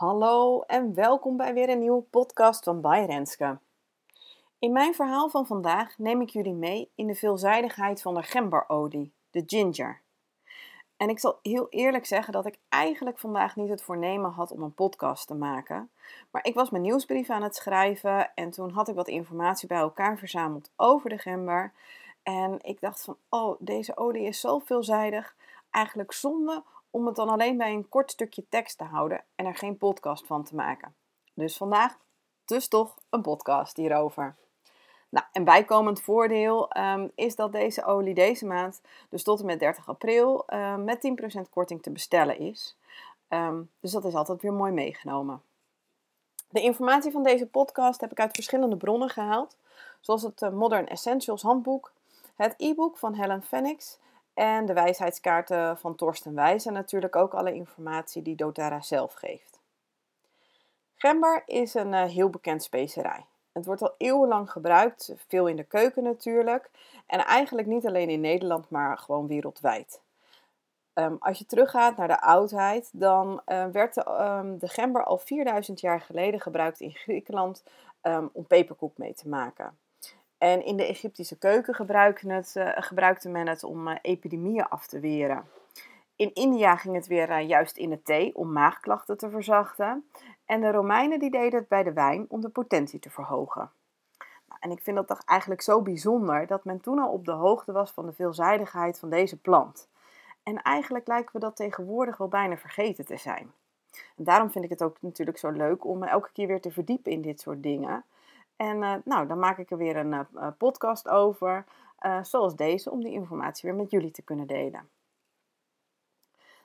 Hallo en welkom bij weer een nieuwe podcast van Bij Renske. In mijn verhaal van vandaag neem ik jullie mee in de veelzijdigheid van de gemberolie, de ginger. En ik zal heel eerlijk zeggen dat ik eigenlijk vandaag niet het voornemen had om een podcast te maken. Maar ik was mijn nieuwsbrief aan het schrijven en toen had ik wat informatie bij elkaar verzameld over de gember. En ik dacht van, oh, deze olie is zo veelzijdig. Eigenlijk zonde om het dan alleen bij een kort stukje tekst te houden en er geen podcast van te maken. Dus vandaag dus toch een podcast hierover. Nou, en bijkomend voordeel um, is dat deze olie deze maand, dus tot en met 30 april, um, met 10% korting te bestellen is. Um, dus dat is altijd weer mooi meegenomen. De informatie van deze podcast heb ik uit verschillende bronnen gehaald, zoals het uh, Modern Essentials handboek, het e-book van Helen Phoenix en de wijsheidskaarten van Torsten Wijs en natuurlijk ook alle informatie die doTERRA zelf geeft. Gember is een uh, heel bekend specerij. Het wordt al eeuwenlang gebruikt, veel in de keuken natuurlijk. En eigenlijk niet alleen in Nederland, maar gewoon wereldwijd. Um, als je teruggaat naar de oudheid, dan uh, werd de, um, de, gember al 4000 jaar geleden gebruikt in Griekenland um, om peperkoek mee te maken. En in de Egyptische keuken het, uh, gebruikte men het om uh, epidemieën af te weren. In India ging het weer uh, juist in de thee om maagklachten te verzachten. En de Romeinen die deden het bij de wijn om de potentie te verhogen. Nou, en ik vind dat toch eigenlijk zo bijzonder dat men toen al op de hoogte was van de veelzijdigheid van deze plant. En eigenlijk lijken we dat tegenwoordig wel bijna vergeten te zijn. En daarom vind ik het ook natuurlijk zo leuk om me elke keer weer te verdiepen in dit soort dingen. En uh, nou, dan maak ik er weer een uh, podcast over, zoals deze, om die informatie weer met jullie te kunnen delen.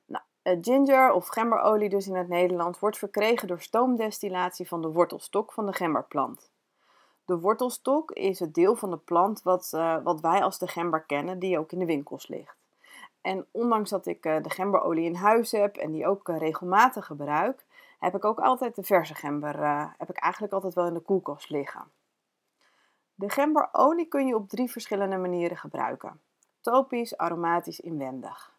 Nou, ginger of gemberolie dus in het Nederlands wordt verkregen door stoomdestillatie van de wortelstok van de gemberplant. De wortelstok is het deel van de plant wat, wat wij als de gember kennen, die ook in de winkels ligt. En ondanks dat ik de gemberolie in huis heb en die ook regelmatig gebruik, heb ik ook altijd de verse gember, uh, heb ik eigenlijk altijd wel in de koelkast liggen. De gemberolie kun je op drie verschillende manieren gebruiken. Topisch, aromatisch, inwendig.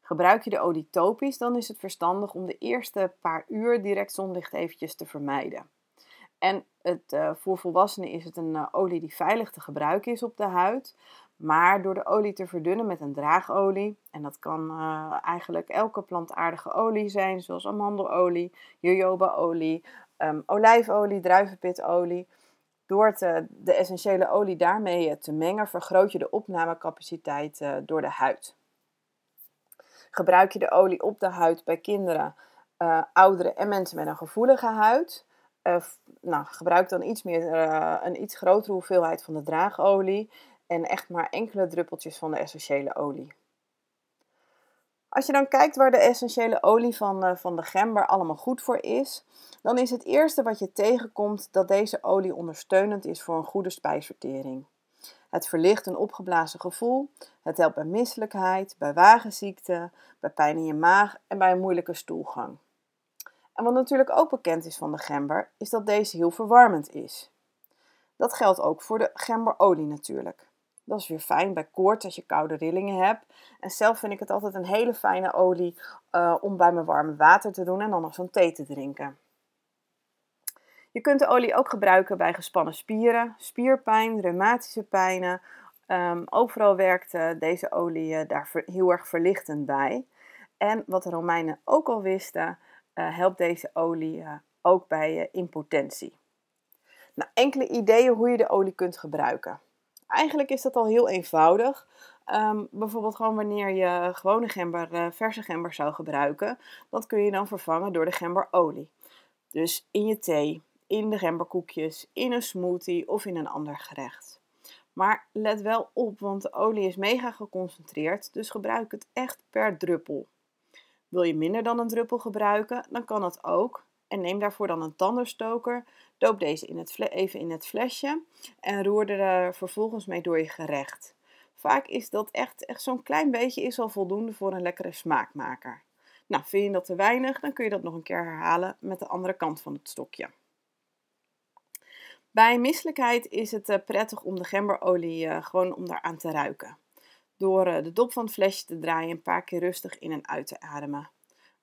Gebruik je de olie topisch, dan is het verstandig om de eerste paar uur direct zonlicht eventjes te vermijden. En het, uh, voor volwassenen is het een uh, olie die veilig te gebruiken is op de huid. Maar door de olie te verdunnen met een draagolie, en dat kan uh, eigenlijk elke plantaardige olie zijn, zoals amandelolie, jojobaolie, um, olijfolie, druivenpitolie. Door te, de essentiële olie daarmee te mengen, vergroot je de opnamecapaciteit uh, door de huid. Gebruik je de olie op de huid bij kinderen, ouderen en mensen met een gevoelige huid, nou, gebruik dan iets meer, een iets grotere hoeveelheid van de draagolie en echt maar enkele druppeltjes van de essentiële olie. Als je dan kijkt waar de essentiële olie van, uh, van de gember allemaal goed voor is, dan is het eerste wat je tegenkomt dat deze olie ondersteunend is voor een goede spijsvertering. Het verlicht een opgeblazen gevoel, het helpt bij misselijkheid, bij wagenziekte, bij pijn in je maag en bij een moeilijke stoelgang. En wat natuurlijk ook bekend is van de gember, is dat deze heel verwarmend is. Dat geldt ook voor de gemberolie natuurlijk. Dat is weer fijn bij koorts als je koude rillingen hebt. En zelf vind ik het altijd een hele fijne olie uh, om bij mijn warme water te doen en dan nog zo'n thee te drinken. Je kunt de olie ook gebruiken bij gespannen spieren, spierpijn, reumatische pijnen. Um, overal werkt uh, deze olie uh, daar heel erg verlichtend bij. En wat de Romeinen ook al wisten, helpt deze olie ook bij impotentie. Nou, enkele ideeën hoe je de olie kunt gebruiken. Eigenlijk is dat al heel eenvoudig. Um, bijvoorbeeld gewoon wanneer je gewone gember, uh, verse gember zou gebruiken, dat kun je dan vervangen door de gemberolie. Dus in je thee, in de gemberkoekjes, in een smoothie of in een ander gerecht. Maar let wel op, want de olie is mega geconcentreerd, dus gebruik het echt per druppel. Wil je minder dan een druppel gebruiken, dan kan dat ook. En neem daarvoor dan een tandenstoker. Doop deze in het even in het flesje en roer er vervolgens mee door je gerecht. Vaak is dat echt, echt zo'n klein beetje is al voldoende voor een lekkere smaakmaker. Nou, vind je dat te weinig, dan kun je dat nog een keer herhalen met de andere kant van het stokje. Bij misselijkheid is het eh, prettig om de gemberolie uh, gewoon om daaraan te ruiken. Door de dop van het flesje te draaien een paar keer rustig in en uit te ademen.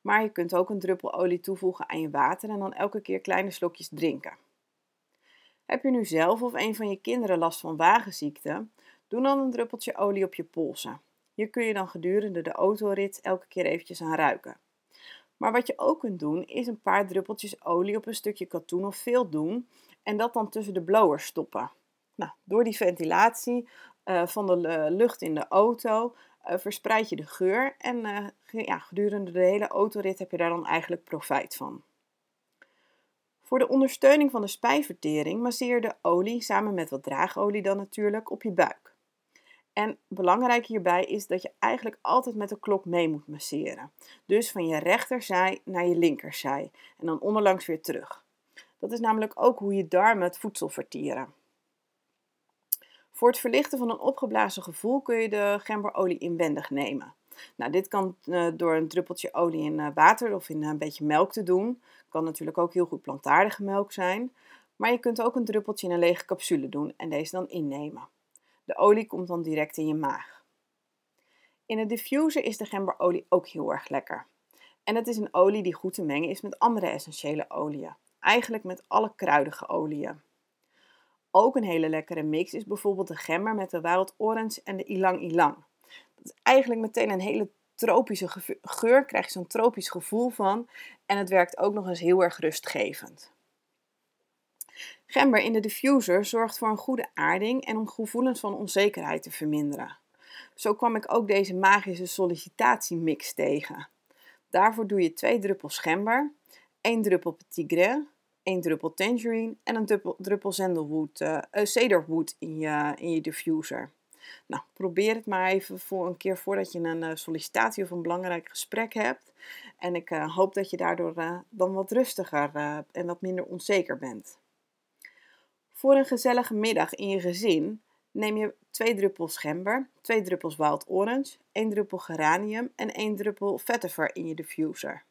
Maar je kunt ook een druppel olie toevoegen aan je water en dan elke keer kleine slokjes drinken. Heb je nu zelf of een van je kinderen last van wagenziekte? Doe dan een druppeltje olie op je polsen. Hier kun je dan gedurende de autorit elke keer eventjes aan ruiken. Maar wat je ook kunt doen, is een paar druppeltjes olie op een stukje katoen of veel doen en dat dan tussen de blowers stoppen. Nou, door die ventilatie uh, van de lucht in de auto verspreid je de geur en uh, ja, gedurende de hele autorit heb je daar dan eigenlijk profijt van. Voor de ondersteuning van de spijvertering masseer de olie samen met wat draagolie dan natuurlijk op je buik. En belangrijk hierbij is dat je eigenlijk altijd met de klok mee moet masseren. Dus van je rechterzij naar je linkerzij en dan onderlangs weer terug. Dat is namelijk ook hoe je darmen het voedsel vertieren. Voor het verlichten van een opgeblazen gevoel kun je de gemberolie inwendig nemen. Nou, dit kan uh, door een druppeltje olie in uh, water of in uh, een beetje melk te doen. Kan natuurlijk ook heel goed plantaardige melk zijn. Maar je kunt ook een druppeltje in een lege capsule doen en deze dan innemen. De olie komt dan direct in je maag. In een diffuser is de gemberolie ook heel erg lekker. En het is een olie die goed te mengen is met andere essentiële oliën. Eigenlijk met alle kruidige oliën. Ook een hele lekkere mix is bijvoorbeeld de gember met de wild orange en de ilang ilang. Dat is eigenlijk meteen een hele tropische geur, krijg je zo'n tropisch gevoel van. En het werkt ook nog eens heel erg rustgevend. Gember in de diffuser zorgt voor een goede aarding en om gevoelens van onzekerheid te verminderen. Zo kwam ik ook deze magische sollicitatiemix tegen. Daarvoor doe je twee druppels gember, één druppel petit één druppel tangerine en een druppel, druppel zendelwood, uh, cedarwood in je, in je diffuser. Nou, probeer het maar even voor een keer voordat je een uh, sollicitatie of een belangrijk gesprek hebt. En ik hoop dat je daardoor dan wat rustiger en wat minder onzeker bent. Voor een gezellige middag in je gezin neem je twee druppels gember, twee druppels wild orange, één druppel geranium en één druppel vetiver in je diffuser.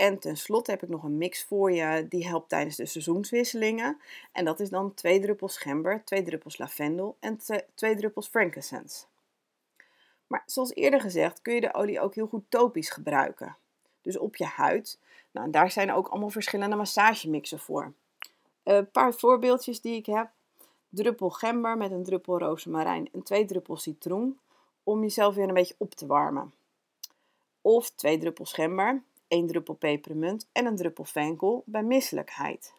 En tenslotte heb ik nog een mix voor je die helpt tijdens de seizoenswisselingen. En dat is dan twee druppels gember, twee druppels lavendel en twee druppels frankincense. Maar zoals eerder gezegd kun je de olie ook heel goed topisch gebruiken. Dus op je huid. Nou, daar zijn ook allemaal verschillende massagemixen voor. Een paar voorbeeldjes die ik heb. Druppel gember met een druppel rozemarijn en twee druppels citroen. Om jezelf weer een beetje op te warmen. Of twee druppels gember, één druppel pepermunt en een druppel venkel bij misselijkheid.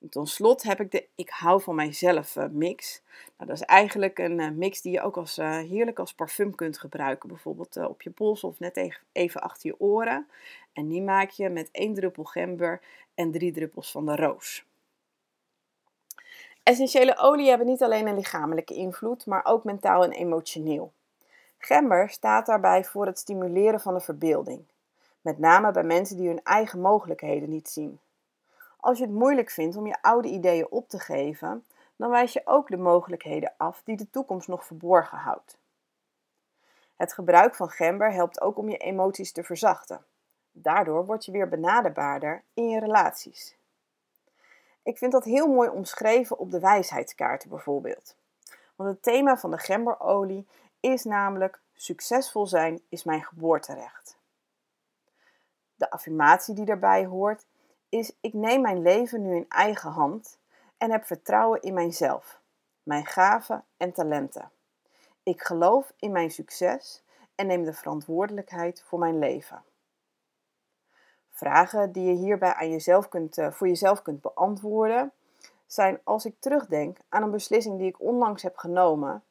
En tot slot heb ik de Ik hou van mijzelf eh, mix. Nou, dat is eigenlijk een eh, mix die je ook als, uh, heerlijk als parfum kunt gebruiken. Bijvoorbeeld op je pols of net even achter je oren. En die maak je met één druppel gember en drie druppels van de roos. Essentiële oliën hebben niet alleen een lichamelijke invloed, maar ook mentaal en emotioneel. Gember staat daarbij voor het stimuleren van de verbeelding. Met name bij mensen die hun eigen mogelijkheden niet zien. Als je het moeilijk vindt om je oude ideeën op te geven, dan wijs je ook de mogelijkheden af die de toekomst nog verborgen houdt. Het gebruik van gember helpt ook om je emoties te verzachten. Daardoor word je weer benaderbaarder in je relaties. Ik vind dat heel mooi omschreven op de wijsheidskaarten bijvoorbeeld. Want het thema van de gemberolie is namelijk succesvol zijn is mijn geboorterecht. De affirmatie die daarbij hoort is ik neem mijn leven nu in eigen hand en heb vertrouwen in mijzelf, mijn gaven en talenten. Ik geloof in mijn succes en neem de verantwoordelijkheid voor mijn leven. Vragen die je hierbij aan jezelf kunt, uh, voor jezelf kunt beantwoorden zijn als ik terugdenk aan een beslissing die ik onlangs heb genomen.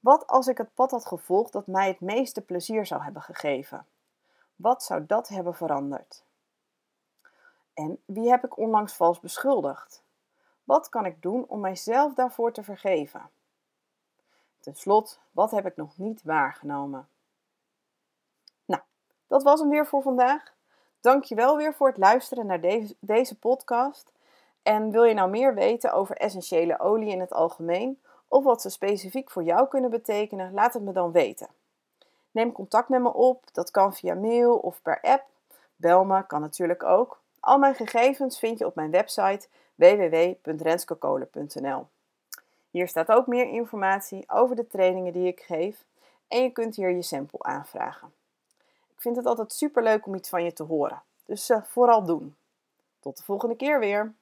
Wat als ik het pad had gevolgd dat mij het meeste plezier zou hebben gegeven? Wat zou dat hebben veranderd? En wie heb ik onlangs vals beschuldigd? Wat kan ik doen om mijzelf daarvoor te vergeven? Ten slotte, wat heb ik nog niet waargenomen? Nou, dat was hem weer voor vandaag. Dankjewel weer voor het luisteren naar deze, deze podcast. En wil je nou meer weten over essentiële olie in het algemeen of wat ze specifiek voor jou kunnen betekenen, laat het me dan weten. Neem contact met me op, dat kan via mail of per app. Bel me, kan natuurlijk ook. Al mijn gegevens vind je op mijn website www.renskokolen.nl. Hier staat ook meer informatie over de trainingen die ik geef en je kunt hier je sample aanvragen. vind het altijd super leuk om iets van je te horen. Dus uh, vooral doen. Tot de volgende keer weer.